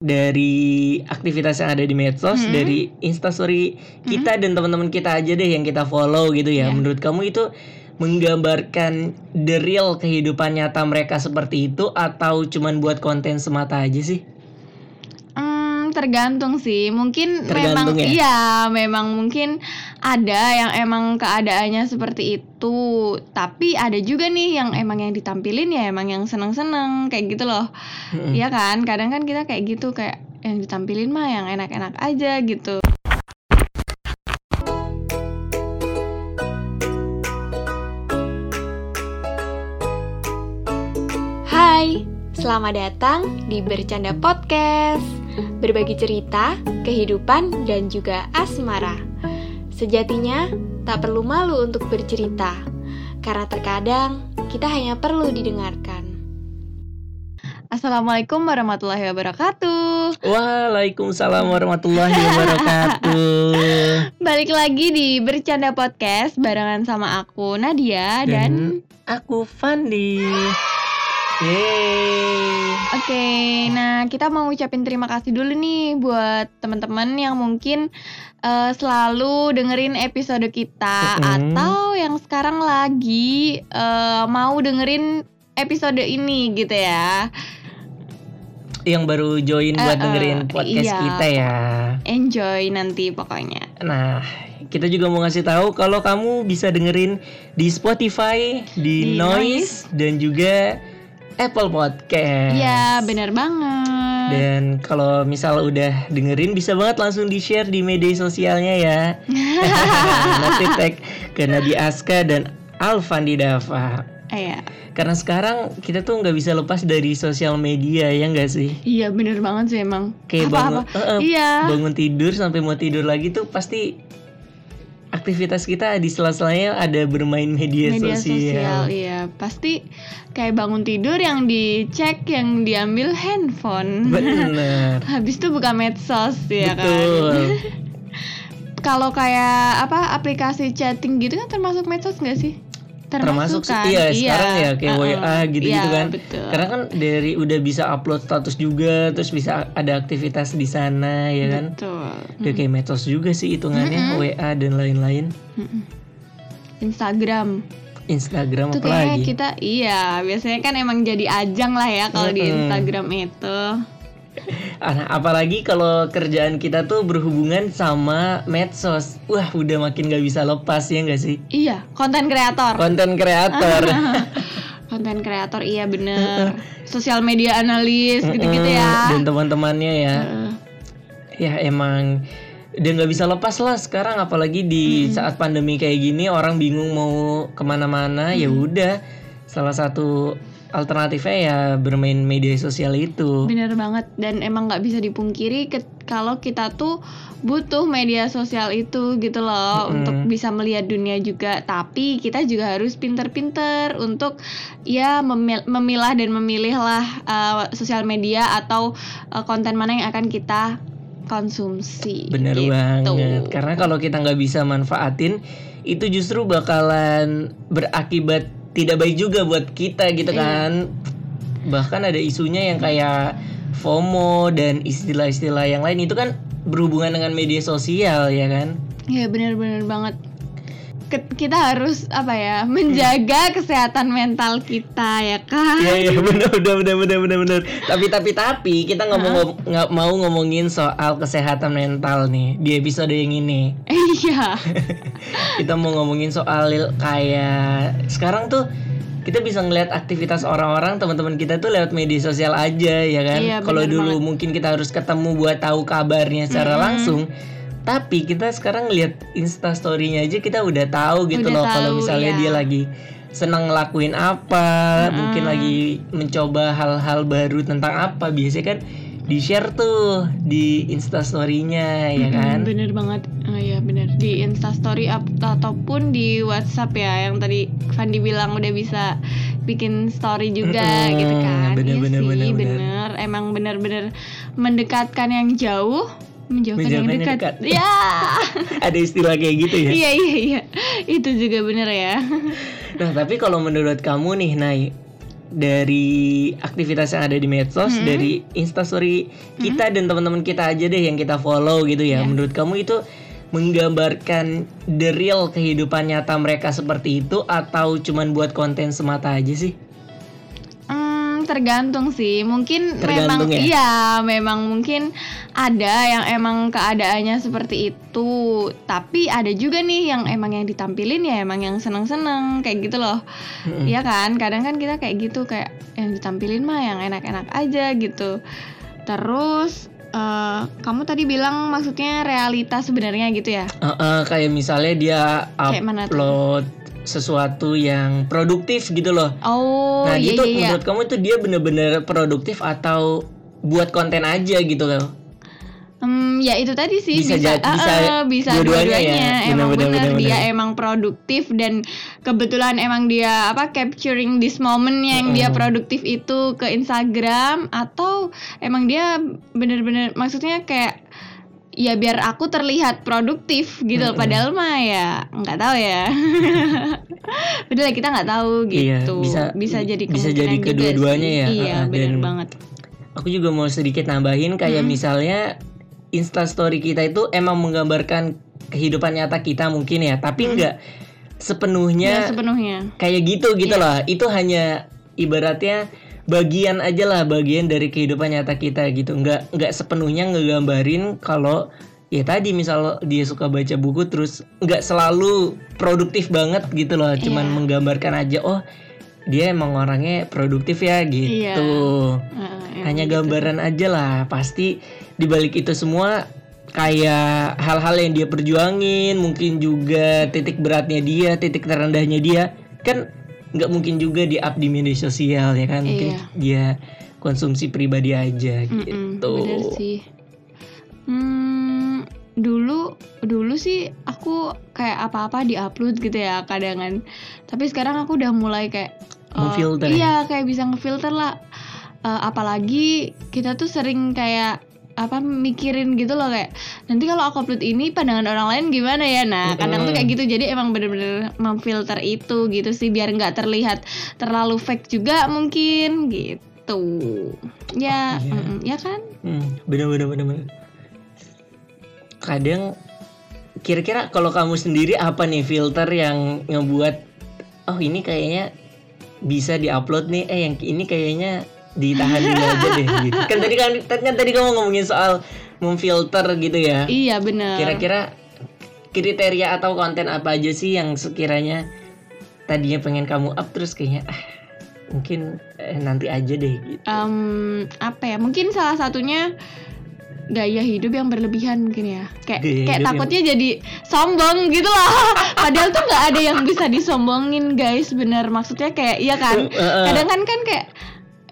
dari aktivitas yang ada di medsos, Hmm. dari instastory kita dan teman-teman kita aja deh yang kita follow gitu ya. Iya. Menurut kamu itu menggambarkan the real kehidupan nyata mereka seperti itu atau cuman buat konten semata aja sih? Hmm, tergantung sih. Mungkin Tergantung memang ya? iya, memang mungkin ada yang emang keadaannya seperti itu. Tapi ada juga nih yang emang yang ditampilin ya emang yang seneng-seneng kayak gitu loh. Iya kan? Kadang kan kita kayak gitu kayak yang ditampilin mah yang enak-enak aja gitu. Hai, selamat datang di Bercanda Podcast. Berbagi cerita, kehidupan, dan juga asmara. Sejatinya, tak perlu malu untuk bercerita, karena terkadang kita hanya perlu didengarkan. Assalamualaikum warahmatullahi wabarakatuh. Waalaikumsalam warahmatullahi wabarakatuh. Balik lagi di Bercanda Podcast barengan sama aku Nadia dan, aku Fandi. Yeay. Oke, nah kita mau ucapin terima kasih dulu nih buat teman-teman yang mungkin eh, selalu dengerin episode kita Mm-mm. atau yang sekarang lagi eh, mau dengerin episode ini gitu ya. Yang baru join buat Eh, eh, dengerin podcast iya. kita ya. Enjoy nanti pokoknya. Nah, kita juga mau ngasih tahu kalau kamu bisa dengerin di Spotify, di, Di Noise, dan juga Apple Podcast. Iya, bener banget. Dan kalau misal udah dengerin bisa banget langsung di-share di media sosialnya ya. Nanti tag ke Nadia Aska dan Alfandi Dava. Iya. Karena sekarang kita tuh nggak bisa lepas dari sosial media ya nggak sih? Iya, bener banget sih emang. Kayak bangun, Apa-apa. eh, eh, Iya. bangun tidur sampai mau tidur lagi tuh pasti aktivitas kita di sela-selanya ada bermain media, media sosial. sosial. iya pasti kayak bangun tidur yang dicek yang diambil handphone Bener. habis itu buka medsos ya kan Betul. kalau kayak apa aplikasi chatting gitu kan termasuk medsos nggak sih Termasuk sih, kan? iya, sekarang ya kayak uh-uh. WA gitu-gitu Iya, kan. betul. Karena kan dari udah bisa upload status juga, terus bisa ada aktivitas di sana ya kan. betul Udah kayak medsos juga sih hitungannya Mm-mm. WA dan lain-lain. Mm-mm. Instagram Instagram itu apa lagi? kita iya biasanya kan emang jadi ajang lah ya kalau di Mm-mm. Instagram itu Ah, apalagi kalau kerjaan kita tuh berhubungan sama medsos. Wah, udah makin gak bisa lepas ya gak sih? iya konten kreator. Konten kreator. konten kreator iya bener. Sosial media analis gitu-gitu ya. Dan teman-temannya ya. Ya emang udah nggak bisa lepas lah sekarang. Apalagi di saat pandemi kayak gini orang bingung mau ke mana-mana ya udah. Salah satu alternatifnya ya bermain media sosial itu. Bener banget. Dan emang nggak bisa dipungkiri ke- kalau kita tuh butuh media sosial itu gitu loh Mm-mm. untuk bisa melihat dunia juga. Tapi kita juga harus pinter-pinter untuk ya memil- memilah dan memilih lah uh, sosial media atau uh, konten mana yang akan kita konsumsi. Bener gitu. banget. Karena kalau kita nggak bisa manfaatin itu justru bakalan berakibat tidak baik juga buat kita gitu Iya. kan. Bahkan ada isunya yang kayak FOMO dan istilah-istilah yang lain. Itu kan berhubungan dengan media sosial ya kan? Iya bener-bener banget kita harus apa ya menjaga kesehatan mental kita ya kan Iya iya benar benar benar benar benar benar. Tapi tapi tapi kita nggak mau nggak mau ngomongin soal kesehatan mental nih di episode yang ini. iya Kita mau ngomongin soal kayak sekarang tuh kita bisa ngeliat aktivitas orang-orang teman-teman kita tuh lewat media sosial aja ya kan. Iya, Kalau dulu mungkin kita harus ketemu buat tahu kabarnya secara Mm-mm. langsung. Tapi kita sekarang lihat Insta story-nya aja kita udah tahu gitu Udah loh kalau misalnya iya. dia lagi senang ngelakuin apa, mungkin lagi mencoba hal-hal baru tentang apa. Biasanya kan di-share tuh di Insta story-nya ya kan. bener banget ah iya bener di instastory ataupun di WhatsApp ya yang tadi Fandi bilang udah bisa bikin story juga Mm-mm, gitu kan bener, iya bener, sih bener, bener. bener emang bener-bener mendekatkan yang jauh menjauhkan yang Menjauhkan yang dekat dekat. ya Ada istilah kayak gitu ya. iya iya iya itu juga bener ya Nah, tapi kalau menurut kamu nih, Nay, dari aktivitas yang ada di medsos, Hmm. dari instastory kita dan teman-teman kita aja deh yang kita follow gitu ya. Iya. Menurut kamu itu menggambarkan the real kehidupan nyata mereka seperti itu atau cuman buat konten semata aja sih? Hmm, tergantung sih. Mungkin Tergantung memang ya? iya, memang mungkin ada yang emang keadaannya seperti itu. Tapi ada juga nih yang emang yang ditampilin ya emang yang seneng-seneng kayak gitu loh. Iya kan? Kadang kan kita kayak gitu kayak yang ditampilin mah yang enak-enak aja gitu. Terus eh, kamu tadi bilang maksudnya realitas sebenarnya gitu ya? Uh, uh, kayak misalnya dia upload sesuatu yang produktif gitu loh. Oh, nah, iya gitu iya iya. menurut kamu itu dia bener-bener produktif atau buat konten aja gitu loh? Hmm, ya itu tadi sih Bisa bisa bisa ah, bisa dua-duanya ya? dua-duanya. Benar, emang benar, dia emang produktif dan kebetulan emang dia apa capturing this moment yang dia Mm-mm. produktif itu ke Instagram atau emang dia bener-bener maksudnya kayak ya biar aku terlihat produktif gitu Mm-mm. padahal mah ya nggak tahu ya bener lah kita nggak tahu Iya, gitu bisa- jadi bisa jadi kemungkinan juga kedua-duanya ya, iya bener dan- banget Aku juga mau sedikit nambahin kayak Hmm. misalnya instastory kita itu emang menggambarkan kehidupan nyata kita mungkin ya, tapi Hmm. nggak sepenuhnya ya sepenuhnya kayak gitu gitu Iya. loh. Itu hanya ibaratnya bagian aja lah, bagian dari kehidupan nyata kita gitu. Nggak nggak sepenuhnya ngegambarin kalau ya tadi misal dia suka baca buku terus nggak selalu produktif banget gitu loh, cuman Iya. menggambarkan aja oh dia emang orangnya produktif ya gitu. Ah, emang Hanya gitu. gambaran aja lah. Pasti dibalik itu semua kayak hal-hal yang dia perjuangin, mungkin juga titik beratnya dia, titik terendahnya dia, kan nggak mungkin juga di up di media sosial ya kan? Mungkin Iya. dia konsumsi pribadi aja Mm-mm, gitu. bener sih. Hmm, dulu dulu sih aku kayak apa-apa diupload gitu ya kadangan. Tapi sekarang aku udah mulai kayak Ngefilter ya? Iya, kayak bisa ngefilter lah. Eh, apalagi kita tuh sering kayak apa mikirin gitu loh kayak nanti kalau aku upload ini pandangan orang lain gimana ya? Nah kadang tuh kayak gitu. Jadi emang bener-bener memfilter itu gitu sih biar nggak terlihat terlalu fake juga mungkin gitu. Ya Oh, iya. mm-mm, ya kan? Hmm, bener bener bener bener. Kadang kira-kira kalau kamu sendiri apa nih filter yang ngebuat oh ini kayaknya bisa diupload nih eh yang ini kayaknya ditahan dulu aja deh gitu. Kan tadi kan, kan tadi kamu ngomongin soal memfilter gitu ya. Iya bener. Kira-kira kriteria atau konten apa aja sih yang sekiranya tadinya pengen kamu up terus kayaknya ah mungkin eh, nanti aja deh gitu. Em, apa ya? Mungkin salah satunya gaya hidup yang berlebihan mungkin ya. Kayak Gaya kayak takutnya jadi sombong gitu loh. Padahal tuh nggak ada yang bisa disombongin guys. Bener maksudnya kayak iya kan. Eh, eh. Kadang kan kan kayak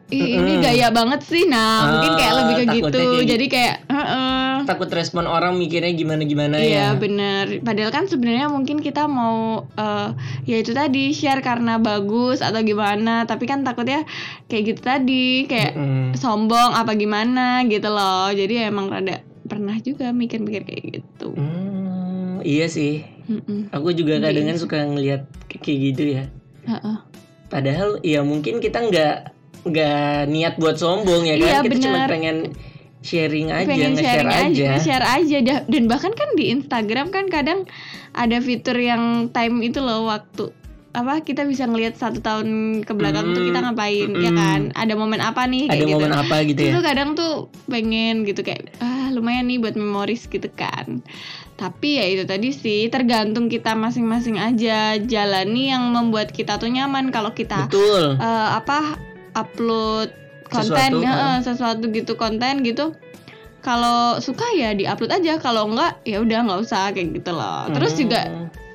Ih, ini gaya banget sih. Nah, mungkin kayak Ah, lebih ke gitu. kayak gitu. Jadi kayak heeh. takut respon orang mikirnya gimana gimana Iya ya. bener Padahal kan sebenarnya mungkin kita mau eh Ya itu tadi share karena bagus atau gimana Tapi kan takutnya kayak gitu tadi Kayak Mm-mm. sombong apa gimana gitu loh Jadi emang rada pernah juga mikir-mikir kayak gitu Hmm, iya sih. Mm-mm. Aku juga Iya kadang sih. suka ngelihat kayak gitu ya. Heeh. Padahal ya mungkin kita nggak nggak niat buat sombong ya kan. Iya, kita cuma pengen sharing aja, pengen sharing aja. aja, share aja dan bahkan kan di Instagram kan kadang ada fitur yang time itu loh waktu apa kita bisa ngelihat satu tahun ke belakang tuh Mm, kita ngapain ya mm-mm. kan ada momen apa nih kayak Ada gitu momen apa gitu ya? Terus kadang tuh pengen gitu kayak ah lumayan nih buat memoris gitu kan. Tapi ya itu tadi sih tergantung kita masing-masing aja jalani yang membuat kita tuh nyaman kalau kita Betul. eh, apa upload konten Sesuatu, ya, eh, sesuatu gitu konten gitu. Kalau suka ya diupload aja, kalau enggak ya udah nggak usah kayak gitu loh. Terus Hmm. juga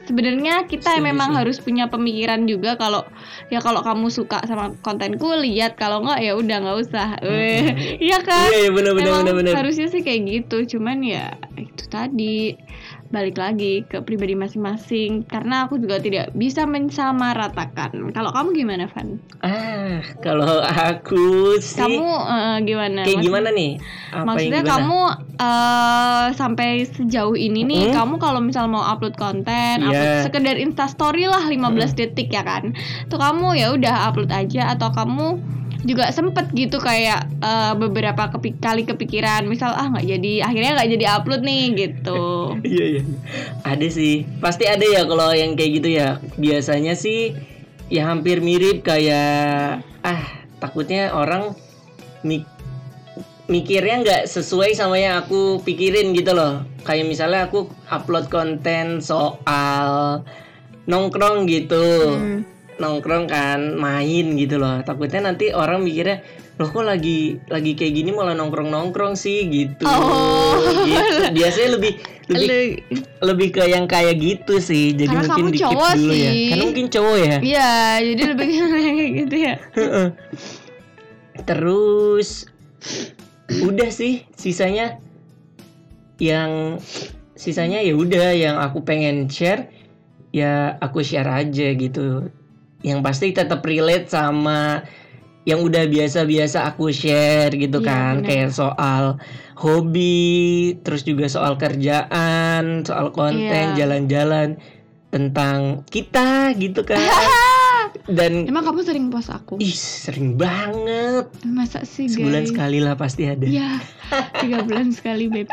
sebenarnya kita Setuju memang harus punya pemikiran juga kalau ya kalau kamu suka sama kontenku lihat kalau enggak ya udah nggak usah Weh, iya kan Iya, iya benar benar Emang benar benar. harusnya sih kayak gitu cuman ya itu tadi balik lagi ke pribadi masing-masing karena aku juga tidak bisa mensamaratakan. Kalau kamu gimana, Van? Ah, kalau aku sih Kamu eh, gimana? kayak Maksud- gimana nih? Apa Maksudnya gimana? kamu eh, sampai sejauh ini nih, Mm. kamu kalau misal mau upload konten, Iya. upload sekedar instastory lah 15 detik ya kan. Tuh kamu ya udah upload aja atau kamu juga sempet gitu kayak eh, beberapa kepi- kali kepikiran misal ah nggak jadi akhirnya nggak jadi upload nih gitu. Iya iya. Ada sih. Pasti ada ya kalau yang kayak gitu ya. Biasanya sih ya hampir mirip kayak ah takutnya orang mik mikirnya nggak sesuai sama yang aku pikirin gitu loh. Kayak misalnya aku upload konten soal nongkrong gitu. Hmm. Nongkrong kan, main gitu loh. Takutnya nanti orang mikirnya loh kok lagi lagi kayak gini malah nongkrong-nongkrong sih gitu. Oh. gitu. Biasanya lebih lebih Lu- lebih ke yang kayak gitu sih jadi Karena mungkin dikit dulu ya sih. karena mungkin cowok ya Iya, jadi lebih kayak gitu ya. terus udah sih sisanya yang sisanya ya udah yang aku pengen share ya aku share aja gitu yang pasti tetap relate sama yang udah biasa-biasa aku share gitu Iya, kan bener. kayak soal hobi terus juga soal kerjaan soal konten Iya. jalan-jalan tentang kita gitu kan dan Emang kamu sering post aku? ih sering banget Masa sih sebulan guys? sekali lah pasti ada Iya, tiga bulan sekali beb.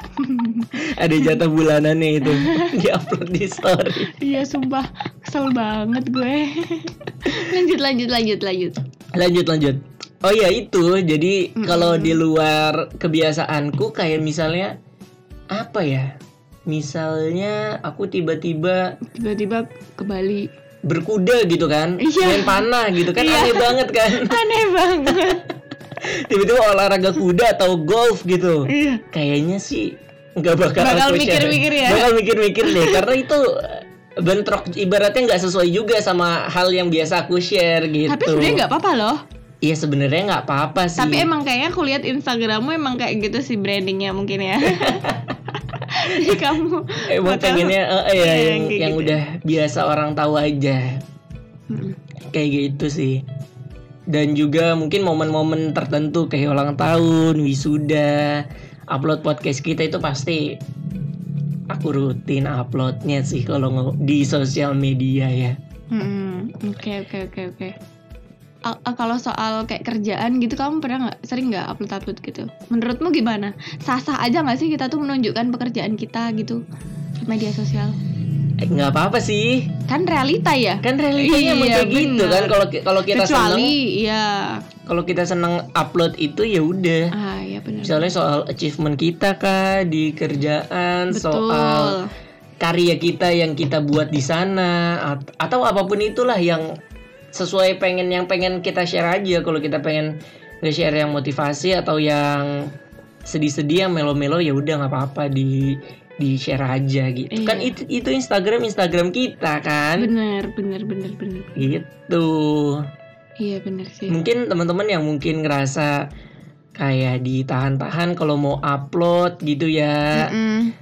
ada jatah bulanannya itu di upload di story Iya sumpah kesel banget gue. lanjut lanjut lanjut lanjut. lanjut lanjut oh ya itu jadi Mm-mm. kalau di luar kebiasaanku kayak misalnya apa ya misalnya aku tiba-tiba Tiba-tiba ke Bali. Berkuda gitu kan Iya. main panah gitu kan Iya. aneh banget kan Aneh banget. tiba-tiba olahraga kuda atau golf gitu iya. kayaknya sih nggak bakal Bakal mikir-mikir ya? bakal mikir-mikir deh karena itu bentrok ibaratnya nggak sesuai juga sama hal yang biasa aku share gitu Tapi sebenarnya nggak apa-apa loh. Iya sebenarnya nggak apa-apa sih. Tapi emang kayaknya aku lihat Instagrammu emang kayak gitu sih brandingnya mungkin ya. Jadi kamu emang bakal- pengennya eh, eh, ya, Iya, yang, kayak yang gitu. udah biasa orang tahu aja Mm-mm. kayak gitu sih. Dan juga mungkin momen-momen tertentu kayak ulang tahun, wisuda, upload podcast kita itu pasti aku rutin uploadnya sih kalau di sosial media ya. Oke oke oke oke. A- a- Kalau soal kayak kerjaan gitu kamu pernah nggak sering nggak upload upload gitu? Menurutmu gimana? Sah sah aja nggak sih kita tuh menunjukkan pekerjaan kita gitu di media sosial? Eh, nggak apa-apa sih. Kan realita ya. Kan realitanya Iya, kayak gitu kan kalau kalau kita seneng Kecuali ya. kalau kita seneng upload itu ya udah. Ah ya benar. Misalnya soal achievement kita kah di kerjaan, Betul. soal karya kita yang kita buat di sana at- atau apa pun itulah yang sesuai pengen yang pengen kita share aja kalau kita pengen nge-share yang motivasi atau yang sedih-sedih yang melo-melo ya udah nggak apa-apa di di share aja gitu Iya. kan itu itu Instagram Instagram kita kan Bener bener bener bener. gitu Iya bener sih. mungkin teman-teman yang mungkin ngerasa kayak ditahan-tahan kalau mau upload gitu ya Mm-mm.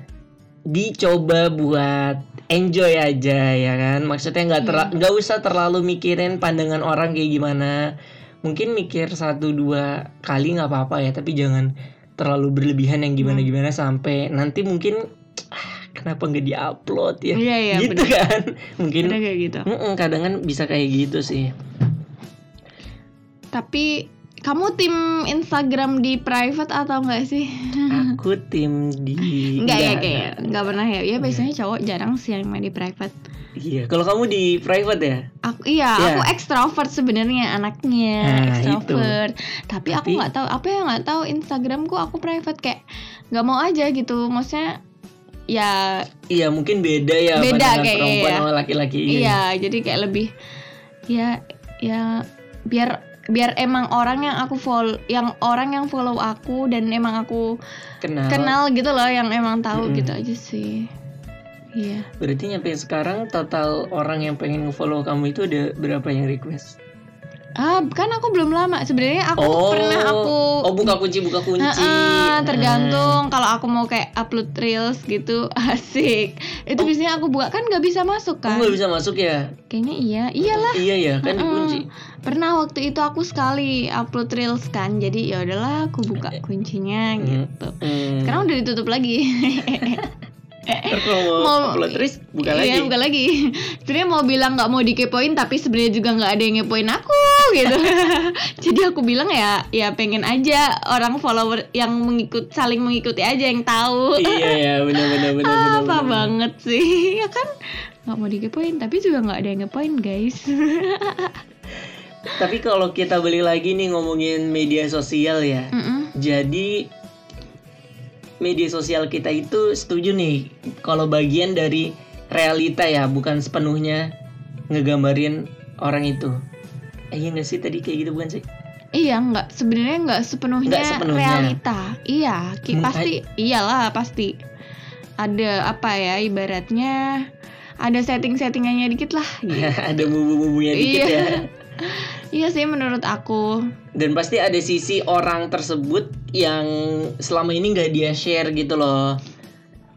Dicoba buat enjoy aja ya kan? Maksudnya nggak terla- nggak usah terlalu mikirin pandangan orang kayak gimana. Mungkin mikir satu dua kali nggak apa-apa ya tapi jangan terlalu berlebihan yang gimana gimana sampai nanti mungkin "Ah, kenapa nggak diupload ya? Iya iya gitu bener. kan? Mungkin Bener kayak gitu. kadang kan bisa kayak gitu sih. Tapi kamu tim Instagram di private atau enggak sih? aku tim di Enggak ya kayak enggak pernah ya. Ya biasanya cowok jarang sih yang main di private. iya kalau kamu di private ya Aku iya, Iya. aku ekstrovert sebenarnya anaknya, Nah, ekstrovert. Tapi, aku Tapi- nggak tahu apa yang nggak tahu Instagramku aku private kayak nggak mau aja gitu. Maksudnya ya iya mungkin beda ya Beda kayaknya perempuan ya. sama laki-laki iya, jadi kayak lebih ya ya biar biar emang orang yang aku follow yang orang yang follow aku dan emang aku kenal kenal gitu loh yang emang tahu Mm-mm. gitu aja sih. Iya. Berarti nyampe sekarang total orang yang pengen nge-follow kamu itu ada berapa yang request? Ah, kan aku belum lama. Sebenarnya aku oh, pernah aku Oh, buka kunci, buka kunci. Heeh, Nah. tergantung kalau aku mau kayak upload reels gitu asik itu biasanya aku buka kan nggak bisa masuk Oh, kan nggak bisa masuk ya? kayaknya iya iyalah Iya ya, kan Heeh. dikunci. pernah waktu itu aku sekali upload reels kan jadi ya udahlah aku buka kuncinya gitu Hmm. sekarang udah ditutup lagi Ntar kalau mau, Mau- upload terus buka iya, lagi. buka lagi sebenarnya mau bilang nggak mau dikepoin tapi sebenarnya juga nggak ada yang ngepoin aku gitu jadi aku bilang ya ya pengen aja orang follower yang mengikut saling mengikuti aja yang tahu iya ya, benar benar benar benar. apa benar. banget sih ya kan nggak mau dikepoin tapi juga nggak ada yang ngepoin guys Tapi kalau kita balik lagi nih ngomongin media sosial ya. Mm-mm. Jadi media sosial kita itu setuju nih kalau bagian dari realita ya, bukan sepenuhnya ngegambarin orang itu. Eh, iya nggak sih tadi kayak gitu bukan sih? iya nggak sebenarnya nggak sepenuhnya, Nggak sepenuhnya. realita iya ki- pasti iyalah pasti ada apa ya ibaratnya ada setting-settingannya dikit lah gitu. Ada bumbu-bumbunya dikit Iya. ya. iya sih menurut aku. Dan pasti ada sisi orang tersebut yang selama ini nggak dia share gitu loh.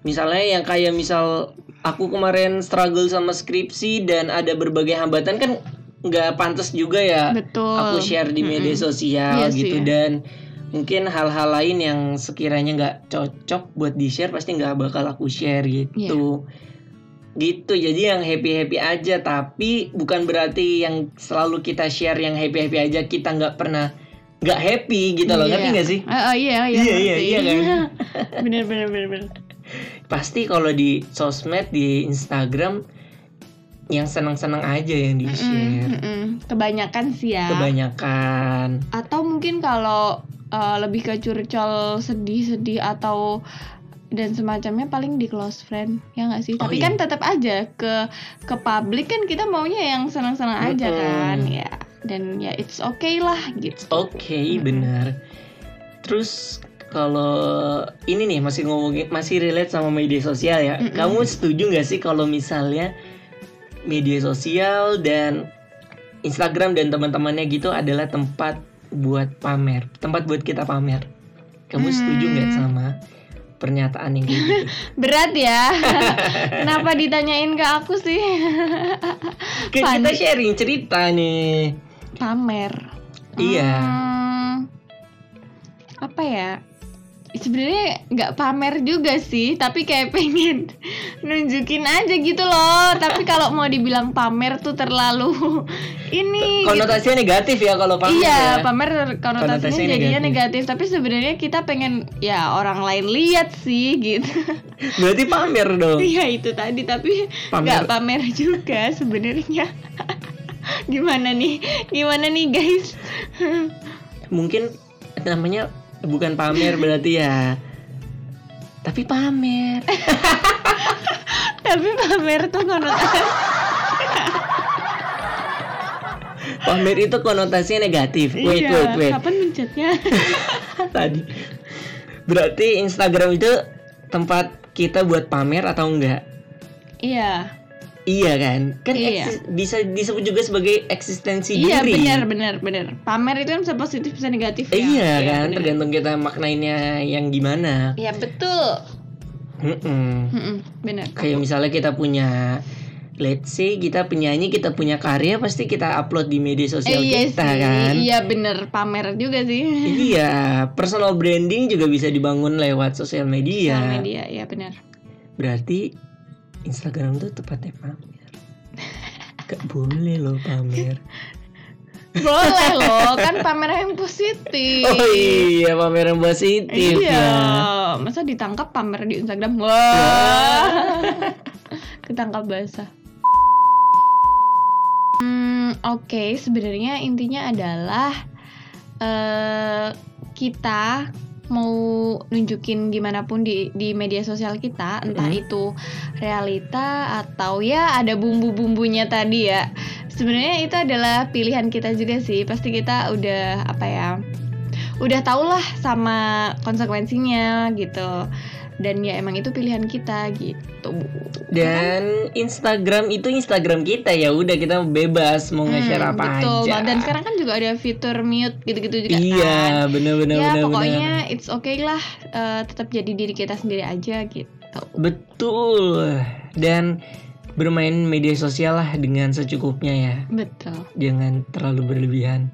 Misalnya yang kayak misal aku kemarin struggle sama skripsi dan ada berbagai hambatan kan nggak pantas juga ya betul. aku share di media sosial Iya gitu. sih. dan mungkin hal-hal lain yang sekiranya nggak cocok buat di share pasti nggak bakal aku share gitu gitu jadi yang happy happy aja. Tapi bukan berarti yang selalu kita share yang happy happy aja kita nggak pernah nggak happy gitu loh. Iya. ngerti nggak sih? Ah, ah, iya iya Iya, iya, iya kan? bener bener bener bener. Pasti kalau di sosmed di Instagram yang senang-senang aja yang di share. Mm-mm. kebanyakan sih ya. Kebanyakan. Atau mungkin kalau uh, lebih ke curcol sedih-sedih atau dan semacamnya paling di close friend ya nggak sih Oh, tapi iya. kan tetap aja ke ke publik kan kita maunya yang senang-senang aja Mm-mm. kan ya dan ya it's okay lah gitu Oke, benar. Terus kalau ini nih masih ngomongin masih relate sama media sosial ya. Mm-mm. Kamu setuju nggak sih kalau misalnya media sosial dan Instagram dan teman-temannya gitu adalah tempat buat pamer, tempat buat kita pamer. Kamu setuju nggak Hmm. sama pernyataan yang gitu? berat ya kenapa ditanyain ke aku sih kita sharing cerita nih. pamer Iya. Hmm, apa ya sebenarnya nggak pamer juga sih tapi kayak pengen nunjukin aja gitu loh tapi kalau mau dibilang pamer tuh terlalu ini gitu. Konotasinya negatif ya kalau pamer iya ya. pamer konotasinya Konotasinya jadinya negatif. negatif. tapi sebenarnya kita pengen ya orang lain lihat sih gitu Berarti pamer dong. Iya itu tadi tapi Pamer. nggak pamer juga sebenarnya gimana nih gimana nih guys mungkin namanya bukan pamer berarti ya. Tapi pamer. Tapi pamer tuh konotasi. Pamer itu konotasinya negatif. Wait iya, wait wait. kapan mencetnya tadi. Berarti Instagram itu tempat kita buat pamer atau enggak? Iya iya kan? Kan Iya. eksis- bisa disebut juga sebagai eksistensi iya diri. benar benar benar. Pamer itu kan bisa positif bisa negatif ya. Iya kan? benar. tergantung kita maknainnya yang gimana. Iya betul. Mm-mm. Mm-mm, benar. Kayak misalnya kita punya let's say kita penyanyi kita punya karya pasti kita upload di media sosial iya kita sih. kan? Iya bener pamer juga sih. Iya. Personal branding juga bisa dibangun lewat sosial media. Sosial media ya benar. Berarti Instagram tuh tempatnya pamer gak boleh loh pamer boleh loh kan pamer yang positif. Oh iya pamer yang positif iya ya. masa ditangkap pamer di Instagram? Wah. Ketangkap basah. Hmm, oke sebenarnya intinya adalah eh kita mau nunjukin gimana pun di di media sosial kita entah Mm. itu realita atau ya ada bumbu-bumbunya tadi ya. Sebenarnya itu adalah pilihan kita juga sih. Pasti kita udah apa ya udah tau lah sama konsekuensinya gitu dan ya emang itu pilihan kita gitu Dan Instagram itu Instagram kita ya udah kita bebas mau nge-share Hmm, apa betul aja. dan sekarang kan juga ada fitur mute gitu-gitu juga Iya, kan bener-bener ya bener pokoknya it's okay lah eh, tetap jadi diri kita sendiri aja gitu Betul. Dan bermain media sosial lah dengan secukupnya ya. betul Jangan terlalu berlebihan.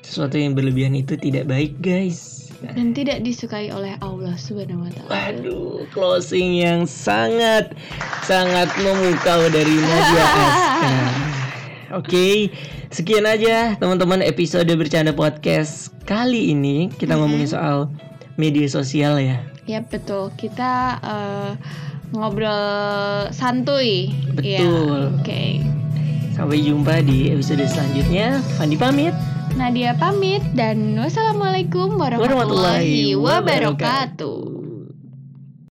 Sesuatu yang berlebihan itu tidak baik, guys. dan tidak disukai oleh Allah subhanahu wa taala Waduh, closing yang sangat sangat memukau dari Nadia Aska. Oke, sekian aja teman-teman episode bercanda podcast kali ini kita ngomongin soal media sosial ya. ya betul kita eh, ngobrol santuy Ya, Betul. oke Sampai jumpa di episode selanjutnya. Fandi pamit. Nadia pamit dan wassalamualaikum warahmatullahi Warahmatullahi wabarakatuh. wabarakatuh.